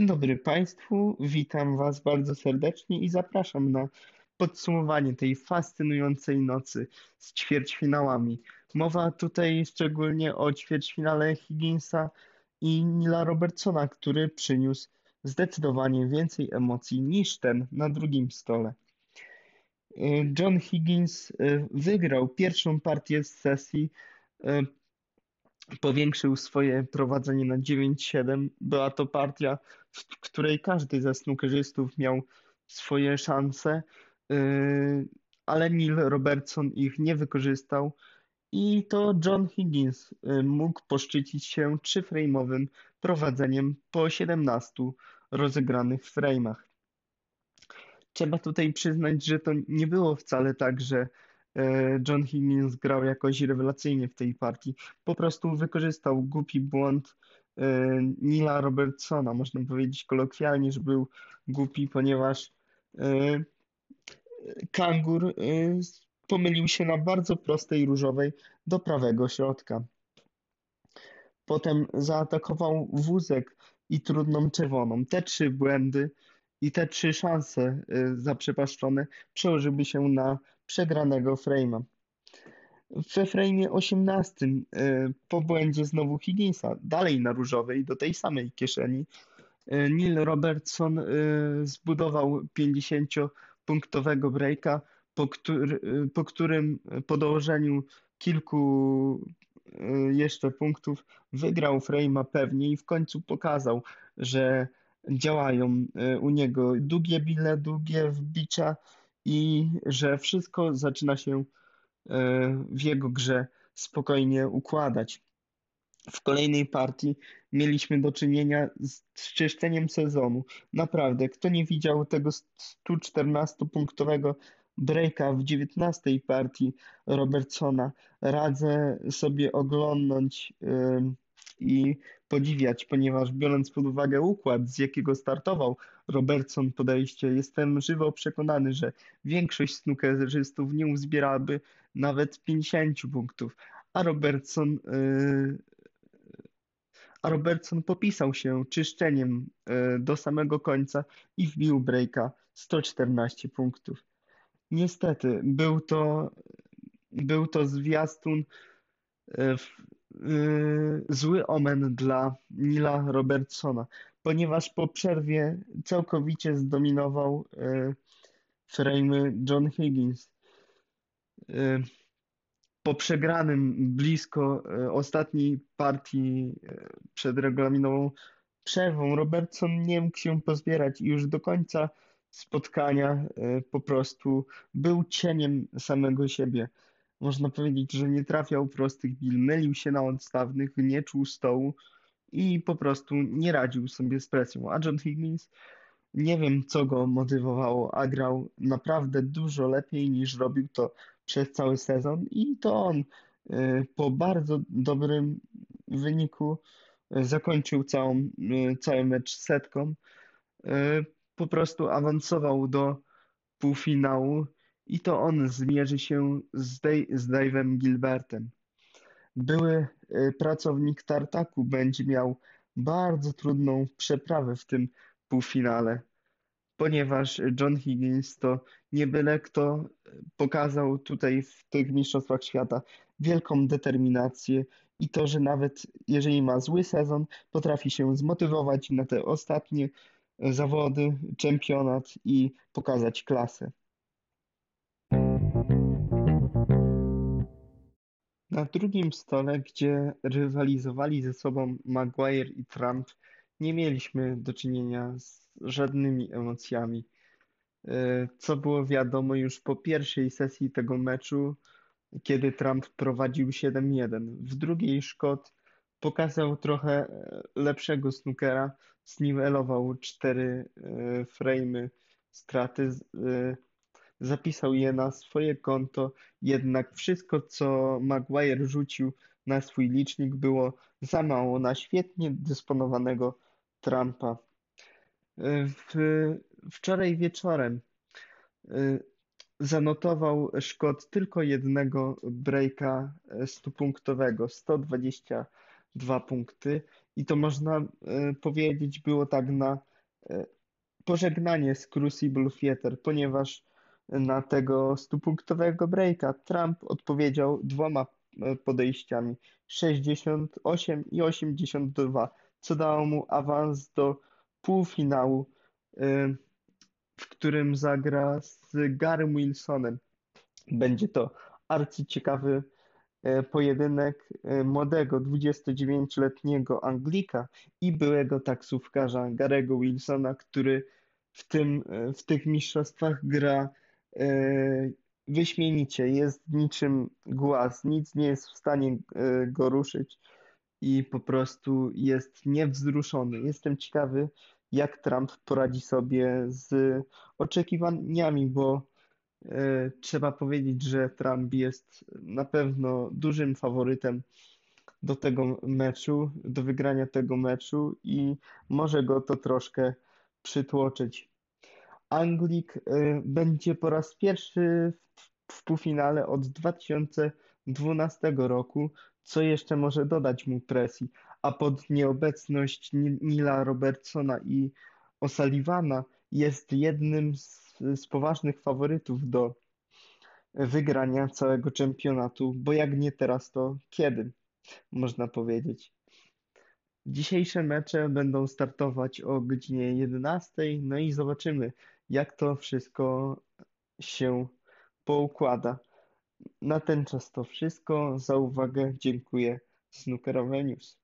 Dzień dobry Państwu, witam Was bardzo serdecznie i zapraszam na podsumowanie tej fascynującej nocy z ćwierćfinałami. Mowa tutaj szczególnie o ćwierćfinale Higginsa i Nila Robertsona, który przyniósł zdecydowanie więcej emocji niż ten na drugim stole. John Higgins y, wygrał pierwszą partię z sesji y, powiększył swoje prowadzenie na 9-7. Była to partia, w której każdy ze snookerzystów miał swoje szanse, yy, ale Neil Robertson ich nie wykorzystał i to John Higgins yy, mógł poszczycić się trzyframe'owym prowadzeniem po 17 rozegranych frame'ach. Trzeba tutaj przyznać, że to nie było wcale tak, że John Higgins grał jakoś rewelacyjnie w tej partii. Po prostu wykorzystał głupi błąd e, Nila Robertsona. Można powiedzieć kolokwialnie, że był głupi, ponieważ e, Kangur pomylił się na bardzo prostej różowej do prawego środka. Potem zaatakował wózek i trudną czerwoną. Te trzy błędy i te trzy szanse zaprzepaszczone przełożyły się na przegranego frame'a. We frame'ie 18 y, po błędzie znowu Higginsa, dalej na różowej, do tej samej kieszeni, y, Neil Robertson y, zbudował 50-punktowego breaka, po, po którym po dołożeniu kilku jeszcze punktów wygrał frame'a pewnie i w końcu pokazał, że działają u niego długie bile, długie wbicia, i że wszystko zaczyna się e, w jego grze spokojnie układać. W kolejnej partii mieliśmy do czynienia z czyszczeniem sezonu. Naprawdę, kto nie widział tego 114-punktowego breaka w 19 partii Robertsona, radzę sobie oglądnąć. I podziwiać, ponieważ biorąc pod uwagę układ, z jakiego startował Robertson podejście, jestem żywo przekonany, że większość snookerzystów nie uzbierałaby nawet 50 punktów, a Robertson yy, a Robertson popisał się czyszczeniem yy, do samego końca i wbił breaka 114 punktów. Niestety, był to, był to zwiastun yy, zły omen dla Nila Robertsona, ponieważ po przerwie całkowicie zdominował yy, frame John Higgins. Yy, po przegranym blisko ostatniej partii przed regulaminową przerwą Robertson nie mógł się pozbierać i już do końca spotkania po prostu był cieniem samego siebie. Można powiedzieć, że nie trafiał prostych bil, mylił się na odstawnych, nie czuł stołu i po prostu nie radził sobie z presją. A John Higgins, nie wiem co go motywowało, a grał naprawdę dużo lepiej niż robił to przez cały sezon i to on y, po bardzo dobrym wyniku y, zakończył całą, y, cały mecz setką. Po prostu awansował do półfinału i to on zmierzy się z, Dave, z Dave'em Gilbertem. Były y, pracownik Tartaku będzie miał bardzo trudną przeprawę w tym półfinale, ponieważ John Higgins to nie byle kto pokazał tutaj w tych Mistrzostwach Świata wielką determinację i to, że nawet jeżeli ma zły sezon, potrafi się zmotywować na te ostatnie zawody, czempionat i pokazać klasę. Na drugim stole, gdzie rywalizowali ze sobą Maguire i Trump, nie mieliśmy do czynienia z żadnymi emocjami. E, co było wiadomo już po pierwszej sesji tego meczu, kiedy Trump prowadził 7-1. W drugiej Szkot pokazał trochę e, lepszego snookera, zniwelował cztery e, frame'y straty zapisał je na swoje konto, jednak wszystko, co Maguire rzucił na swój licznik, było za mało na świetnie dysponowanego Trumpa. W, wczoraj wieczorem y, zanotował Szkot tylko jednego breaka stupunktowego, 122 punkty I to można e, powiedzieć było tak na e, pożegnanie z Crucible Theater, ponieważ na tego stupunktowego breaka. Trump odpowiedział dwoma e, podejściami. 68 i 82, co dało mu awans do półfinału, e, w którym zagra z Garym Wilsonem. Będzie to arcyciekawy e, pojedynek młodego 29-letniego Anglika i byłego taksówkarza Garego Wilsona, który w tym, w tych mistrzostwach gra wyśmienicie. Jest niczym głaz, nic nie jest w stanie e, go ruszyć i po prostu jest niewzruszony. Jestem ciekawy, jak Trump poradzi sobie z oczekiwaniami, bo e, trzeba powiedzieć, że Trump jest na pewno dużym faworytem do tego meczu, do wygrania tego meczu i może go to troszkę przytłoczyć. Anglik y, będzie po raz pierwszy w półfinale od 2012 roku, co jeszcze może dodać mu presji, a pod nieobecność Nila Robertsona i O'Sullivana jest jednym z, z poważnych faworytów do wygrania całego czempionatu, bo jak nie teraz, to kiedy, można powiedzieć. Dzisiejsze mecze będą startować o godzinie 11, no i zobaczymy, jak to wszystko się poukłada. Na ten czas to wszystko. Za uwagę dziękuję. Snookerowe News.